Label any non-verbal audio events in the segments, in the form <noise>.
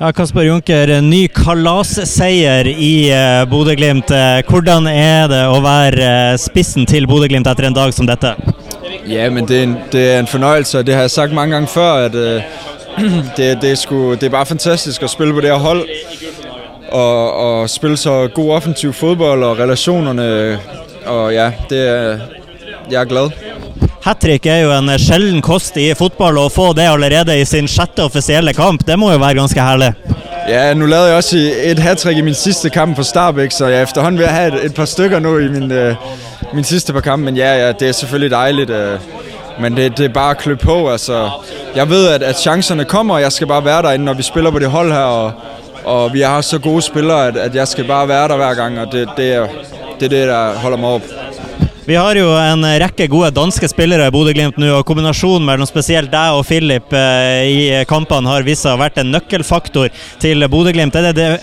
Ja, Kasper Junker, en ny kalasseier i eh, Bodø-Glimt. Eh, hvordan er det å være eh, spissen til Bodø-Glimt etter en dag som dette? Ja, men det er, en, det er en fornøjelse, og det har jeg sagt mange gange før, at <clears throat> det, det, er sgu, det er bare fantastisk at spille på det her hold, og, og spille så god offensiv fodbold og relationerne, og ja, det er, jeg er glad. Hat trick er jo en sjelden kost i fotball, og å få det allerede i sin sjette offisielle kamp, det må jo være ganske herlig. Ja, nu lavede jeg også et hat i min sidste kamp for Starbæk, så jeg er efterhånden ved at have et, et par stykker nu i min, øh, min sidste par kampe. Men ja, ja, det er selvfølgelig dejligt, Øh, men det, det er bare at klø på. Altså, jeg ved, at, at chancerne kommer, og jeg skal bare være derinde, når vi spiller på det hold her, og, og vi har så gode spillere, at, at jeg skal bare være der hver gang, og det, det, er, det er det, der holder mig op. Vi har jo en rekke gode danske spillere i Bodø-Glimt nå, og kombinasjonen mellom spesielt deg og Filip eh, i kampene har vist seg å vært en nøkkelfaktor til Bodø-Glimt.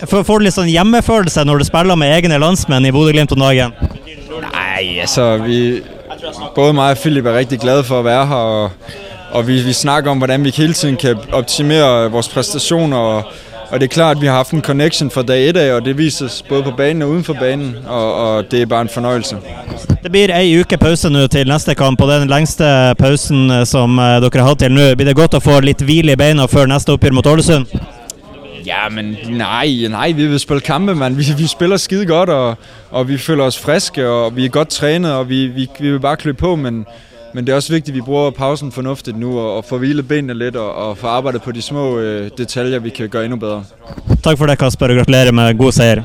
Får du litt sånn hjemmefølelse når du spiller med egne landsmenn i Bodø-Glimt om dagen? Nej, altså vi, både mig og Philip er rigtig glade for at være her, og, og vi, vi snakker om, hvordan vi hele tiden kan optimere vores præstationer, og, og det er klart, at vi har haft en connection fra dag et af, og det vises både på banen og uden for banen, og, og det er bare en fornøjelse. Det blir ei uke pause nå til neste kamp, og den lengste pausen eh, som eh, dere har hatt til nå. Blir det godt å få litt hvile i beina før neste oppgjør mot Ålesund? Ja, men nej, nej, vi vil spille kampe, man. Vi, vi spiller skide godt, og, og vi føler os friske, og vi er godt trænet, og vi, vi, vi vil bare klø på, men, men det er også vigtigt, at vi bruger pausen fornuftigt nu, og, og får hvilet benene lidt, og, og får arbejdet på de små øh, detaljer, vi kan gøre endnu bedre. Tak for det, Kasper, og gratulerer med god sejr.